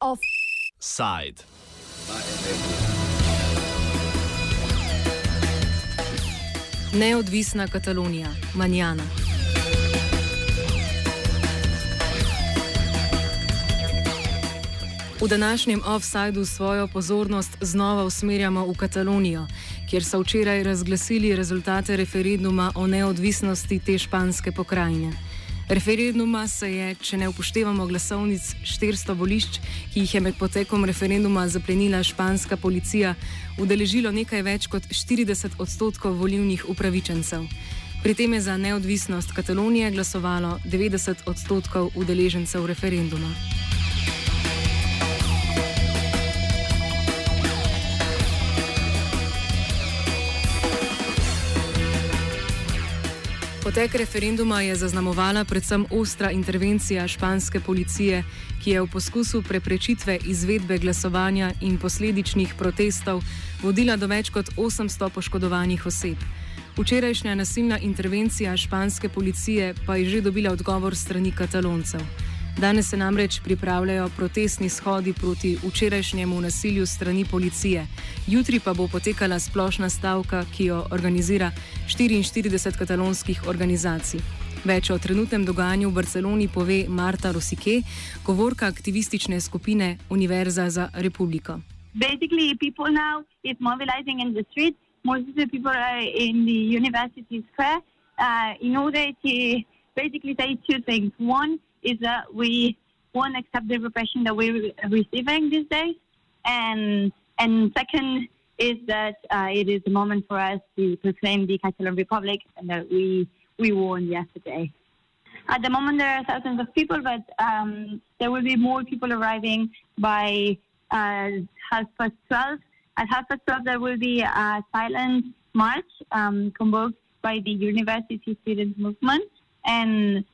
Offside. Neodvisna Katalonija, manjana. V današnjem offsajdu svojo pozornost znova usmerjamo v Katalonijo, kjer so včeraj razglasili rezultate referenduma o neodvisnosti te španske pokrajine. Referenduma se je, če ne upoštevamo glasovnic 400 volišč, ki jih je med potekom referenduma zaplenila španska policija, udeležilo nekaj več kot 40 odstotkov volivnih upravičencev. Pri tem je za neodvisnost Katalonije glasovalo 90 odstotkov udeležencev referenduma. Potek referenduma je zaznamovala predvsem ostra intervencija španske policije, ki je v poskusu preprečitve izvedbe glasovanja in posledičnih protestov vodila do več kot 800 poškodovanih oseb. Včerajšnja nasilna intervencija španske policije pa je že dobila odgovor strani kataloncev. Danes se namreč pripravljajo protestni shodi proti včerajšnjemu nasilju strani policije. Jutri pa bo potekala splošna stavka, ki jo organizira 44 katalonskih organizacij. Več o trenutnem dogajanju v Barceloni pove Marta Rosike, govorka aktivistične skupine Univerza za Republiko. Basically, people now is mobilizing in the streets. Most of the people are in the university square uh, in order to basically say two things. One, is that we won't accept the repression that we're receiving these days, and and second is that uh, it is a moment for us to proclaim the Catalan Republic and that we we won yesterday. At the moment, there are thousands of people, but um, there will be more people arriving by uh, half past twelve. At half past twelve, there will be a silent march um, convoked by the University Student Movement, and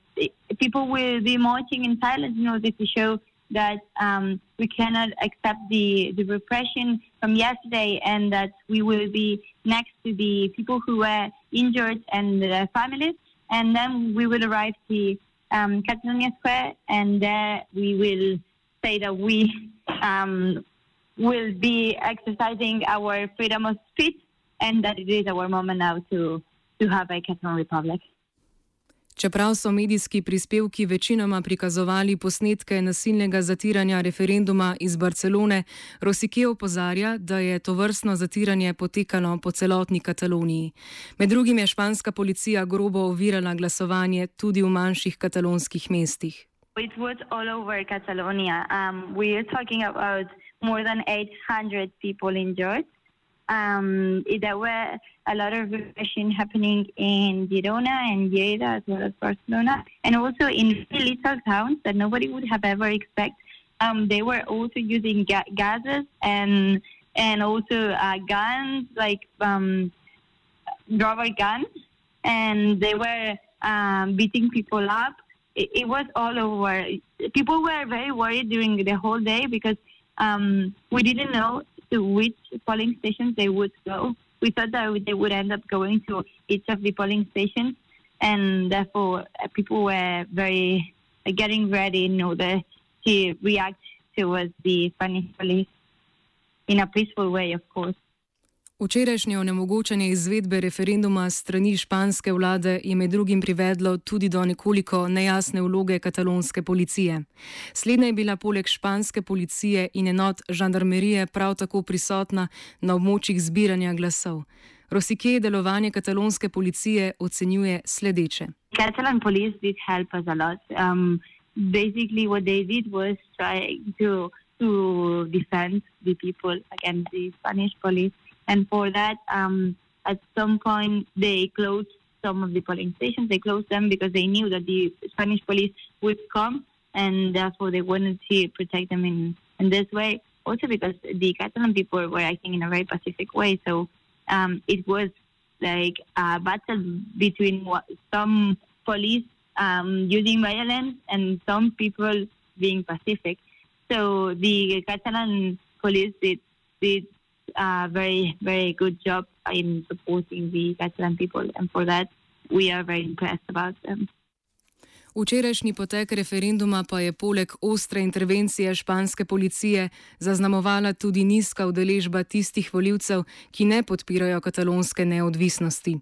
people will be marching in silence in order to show that um, we cannot accept the, the repression from yesterday and that we will be next to the people who were injured and their families. And then we will arrive to um, Catalonia Square and there we will say that we um, will be exercising our freedom of speech and that it is our moment now to, to have a Catalan Republic. Čeprav so medijski prispevki večinoma prikazovali posnetke nasilnega zatiranja referenduma iz Barcelone, Rosike opozarja, da je to vrstno zatiranje potekalo po celotni Kataloniji. Med drugim je španska policija grobo ovirala glasovanje tudi v manjših katalonskih mestih. It was all over Catalonia. Um, we are talking about more than 800 people injured. Um, there were a lot of repression happening in Girona and Lleida as well as Barcelona, and also in little towns that nobody would have ever expected. Um, they were also using ga- gases and and also uh, guns like um, rubber guns, and they were um, beating people up. It, it, was all over. People were very worried during the whole day because um, we didn't know to which polling stations they would go. We thought that they would end up going to each of the polling stations, and therefore uh, people were very uh, getting ready in order to react towards the Spanish police in a peaceful way, of course. Včerajšnje onemogočanje izvedbe referenduma strani španske vlade je med drugim privedlo tudi do nekoliko nejasne vloge katalonske policije. Slednja je bila poleg španske policije in enot žandarmerije prav tako prisotna na območjih zbiranja glasov. Rosike delovanje katalonske policije ocenjuje sledeče. Catalan police did help us a lot. Um, basically what they did was trying to, to defend the people against the Spanish police. And for that, um, at some point, they closed some of the polling stations. They closed them because they knew that the Spanish police would come, and therefore they wanted to protect them in, in this way. Also, because the Catalan people were acting in a very pacific way, so um, it was like a battle between some police um, using violence and some people being pacific. So the Catalan police did, did a very, very good job in supporting the Catalan people, and for that, we are very impressed about them. Včerajšnji potek referenduma pa je poleg ostre intervencije španske policije zaznamovala tudi nizka udeležba tistih voljivcev, ki ne podpirajo katalonske neodvisnosti.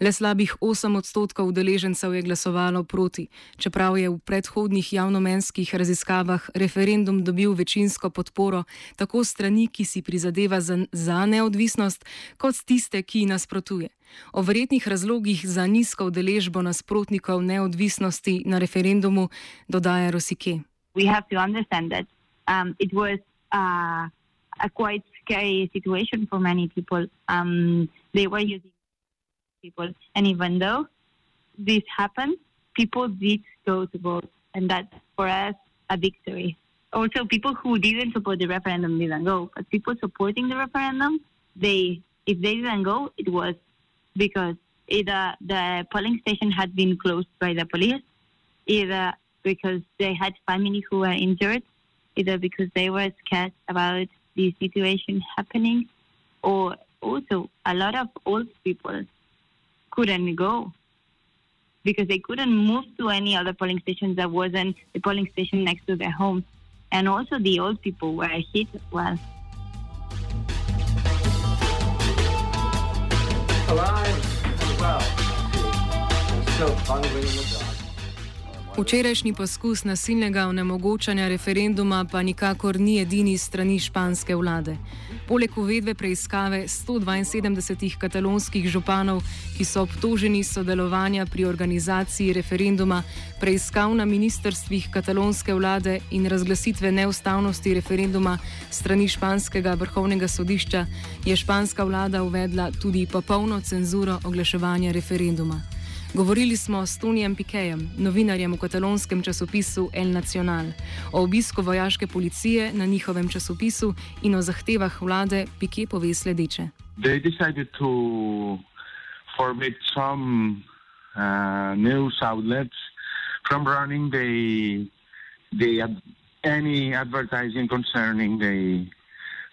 Le slabih 8 odstotkov udeležencev je glasovalo proti, čeprav je v predhodnih javnomenskih raziskavah referendum dobil večinsko podporo tako strani, ki si prizadeva za, za neodvisnost, kot tiste, ki nasprotuje. O verjetnih razlogih za nizko udeležbo nasprotnikov neodvisnosti na referendumu dodaja Rosike. We have to understand that um, it was uh, a quite scary situation for many people. Um, they were using people, and even though this happened, people did go to vote, and that's for us a victory. Also, people who didn't support the referendum didn't go, but people supporting the referendum, they if they didn't go, it was because either the polling station had been closed by the police, either because they had family who were injured, either because they were scared about the situation happening, or also a lot of old people couldn't go because they couldn't move to any other polling station that wasn't the polling station next to their home. And also the old people were hit as well. Včerajšnji poskus nasilnega onemogočanja referenduma pa nikakor ni edini strani španske vlade. Poleg uvedbe preiskave 172 katalonskih županov, ki so obtoženi sodelovanja pri organizaciji referenduma, preiskav na ministrstvih katalonske vlade in razglasitve neustavnosti referenduma strani španskega vrhovnega sodišča, je španska vlada uvedla tudi popolno cenzuro oglaševanja referenduma. Govorili smo s Tonijem Pikejem, novinarjem v katalonskem časopisu El Nacional, o obisku vojaške policije na njihovem časopisu in o zahtevah vlade Pike pove sledeče. Uh, news outlets from running the the uh, any advertising concerning the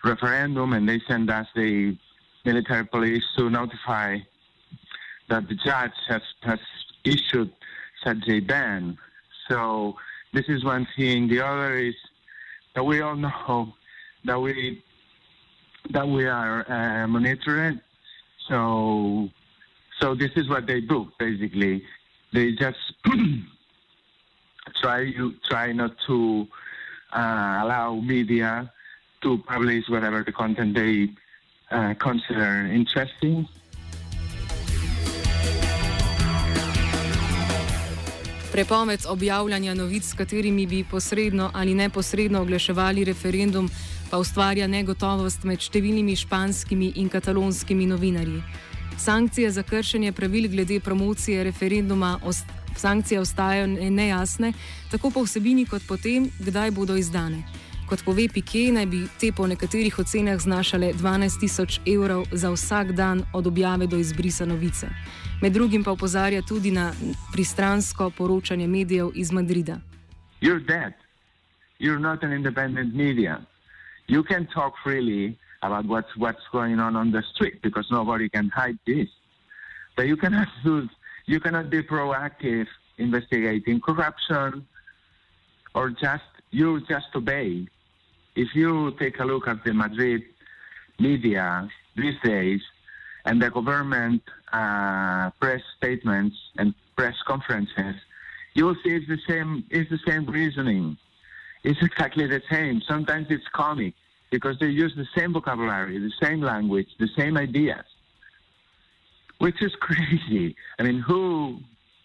referendum, and they send us the military police to notify that the judge has, has issued such a ban. So this is one thing. The other is that we all know that we that we are uh, monitoring. So so this is what they do basically. They just try you try not to uh, allow media to publish whatever the content they uh, consider interesting. Prepoved objavljanja novic, s katerimi bi posredno ali neposredno oglaševali referendum, pa ustvarja negotovost med številnimi španskimi in katalonskimi novinarji. Sankcije za kršenje pravil glede promocije referenduma ost sankcije ostajajo nejasne, tako po vsebini kot po tem, kdaj bodo izdane. Kot pove Pike, naj bi te po nekaterih ocenah znašale 12 tisoč evrov za vsak dan od objave do izbrisa novice. Med drugim pa opozarja tudi na pristransko poročanje medijev iz Madrida. You're dead. You're not an independent media. You can talk freely about what's what's going on on the street because nobody can hide this. But you cannot do, you cannot be proactive investigating corruption or just you just obey. If you take a look at the Madrid media these days, and the government uh, press statements and press conferences, you will see it's the same. It's the same reasoning. It's exactly the same. Sometimes it's comic because they use the same vocabulary, the same language, the same ideas, which is crazy. I mean, who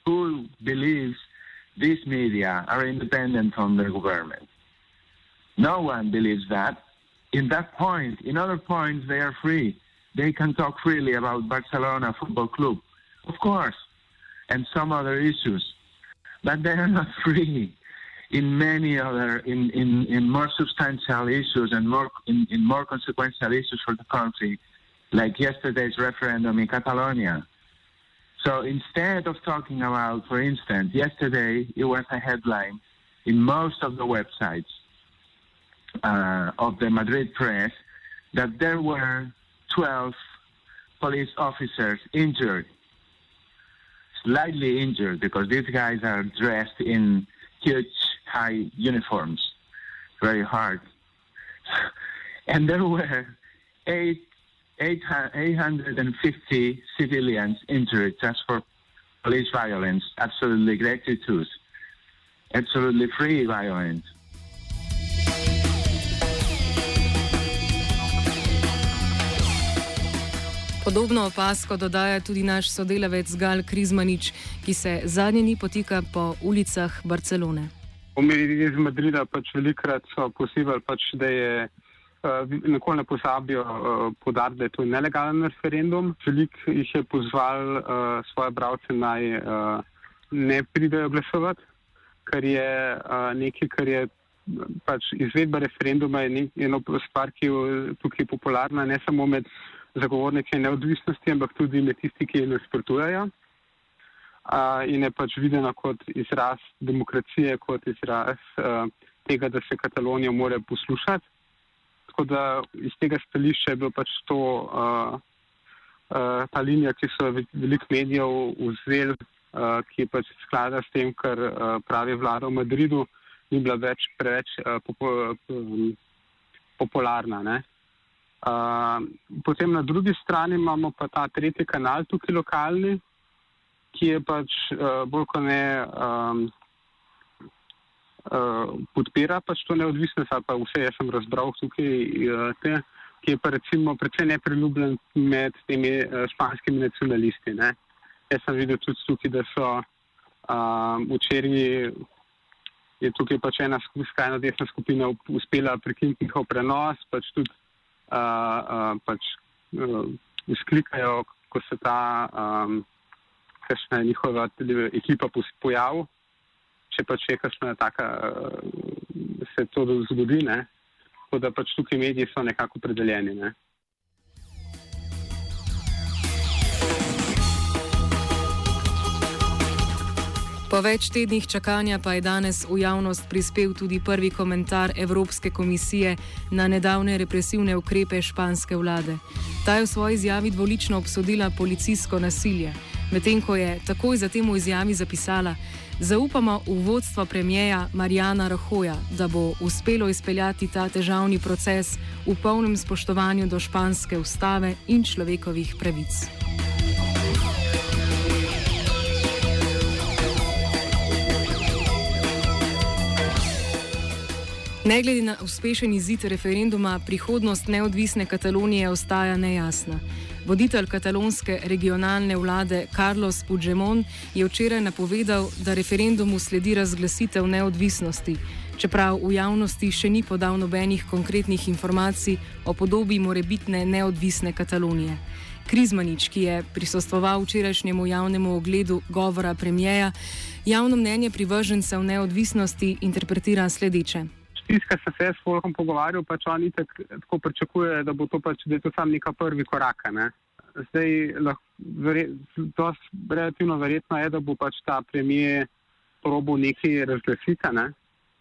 who believes these media are independent from the government? No one believes that. In that point, in other points, they are free they can talk freely about Barcelona Football Club, of course, and some other issues, but they are not free in many other, in, in, in more substantial issues and more in, in more consequential issues for the country, like yesterday's referendum in Catalonia. So instead of talking about, for instance, yesterday it was a headline in most of the websites uh, of the Madrid press that there were 12 police officers injured. slightly injured because these guys are dressed in huge high uniforms, very hard. and there were eight, 850 civilians injured just for police violence, absolutely gratuitous, absolutely free violence. Podobno opasko dodaja tudi naš sodelavec Gal Krizmanič, ki se zadnji dni potika po ulicah Barcelone. Omenili iz Madrida pač velikrat so posebej, pač, da je uh, nikoli ne pozabijo uh, podariti, da je to nelegalen referendum. Velik jih je pozval uh, svoje bralce naj uh, ne pridejo glasovati, kar je uh, nekaj, kar je. Pač izvedba referenduma je ena stvar, ki je tukaj popularna, ne samo med zagovornike neodvisnosti, ampak tudi med tisti, ki jih nasprotujejo. Uh, in je pač videna kot izraz demokracije, kot izraz uh, tega, da se Katalonijo more poslušati. Tako da iz tega stališča je bila pač to uh, uh, ta linija, ki so veliko medijev vzeli, uh, ki pač sklada s tem, kar uh, pravi vlada v Madridu, ni bila več preveč uh, popo, um, popularna. Ne? Potem na drugi strani imamo pa ta tretji kanal, tukaj lokalni, ki je pač uh, bolj kot ne um, uh, podpira pač to neodvisnost, pa vse jaz sem razbral tukaj, uh, te, ki je pa recimo precej nepriljubljen med temi uh, španskimi nacionalisti. Ne. Jaz sem videl tudi tukaj, da so um, včeraj. Je tukaj pač ena skrajna desna skupina uspela prekiniti njihov prenos, pač tudi pač izklikajo, ko se ta kakšna njihova ekipa pojavi, če pač je kakšna taka, uh, se to zgodi, ne? tako da pač tukaj mediji so nekako predeljeni. Ne? Po več tednih čakanja pa je danes v javnost prispel tudi prvi komentar Evropske komisije na nedavne represivne ukrepe španske vlade. Ta je v svoji izjavi dvolično obsodila policijsko nasilje, medtem ko je takoj zatem v izjavi zapisala: Zaupamo v vodstvo premijeja Marijana Rahoja, da bo uspelo izpeljati ta težavni proces v polnem spoštovanju do španske ustave in človekovih pravic. Ne glede na uspešen izid referenduma, prihodnost neodvisne Katalonije ostaja nejasna. Voditelj katalonske regionalne vlade Carlos Puigdemont je včeraj napovedal, da referendumu sledi razglasitev neodvisnosti, čeprav v javnosti še ni podal nobenih konkretnih informacij o podobi morebitne neodvisne Katalonije. Krizmanič, ki je prisostoval včerajšnjemu javnemu ogledu govora premijeja, javno mnenje privržencev neodvisnosti interpretira sledeče tiskar se je s Folkom pogovarjal, pač oni tak, tako pričakujejo, da bo to pač, da je to sam neka prvi korak. Ne? Zdaj, lahko, verje, to relativno verjetno je, da bo pač ta premijer probo nekaj razglasiti ne?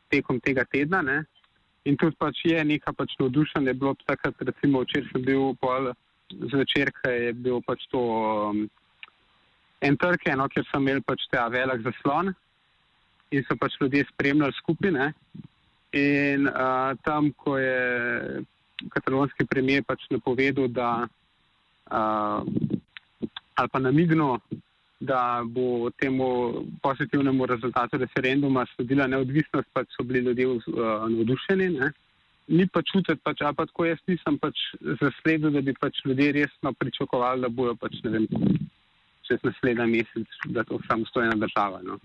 tekom tega tedna. Ne? In tudi pač je neka pač navdušenje bilo takrat, recimo včeraj sem bil pol zvečer, ker je bil pač to um, en trg, eno, ker sem imel pač ta velik zaslon in so pač ljudje spremljali skupine. In uh, tam, ko je katalonski premijer pač napovedal, da uh, ali pa namignil, da bo temu pozitivnemu rezultatu referenduma sledila neodvisnost, pač so bili ljudje uh, navdušeni. Ne? Ni pa čutiti, pač, ali pa tako jaz nisem pač zasledil, da bi pač ljudje resno pričakovali, da bojo pač, ne vem, čez naslednji mesec, da to samostojna država. No?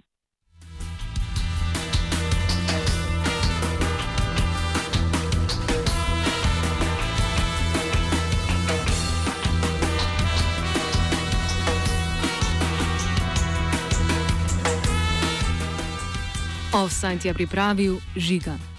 Offside je pripravil Žiga.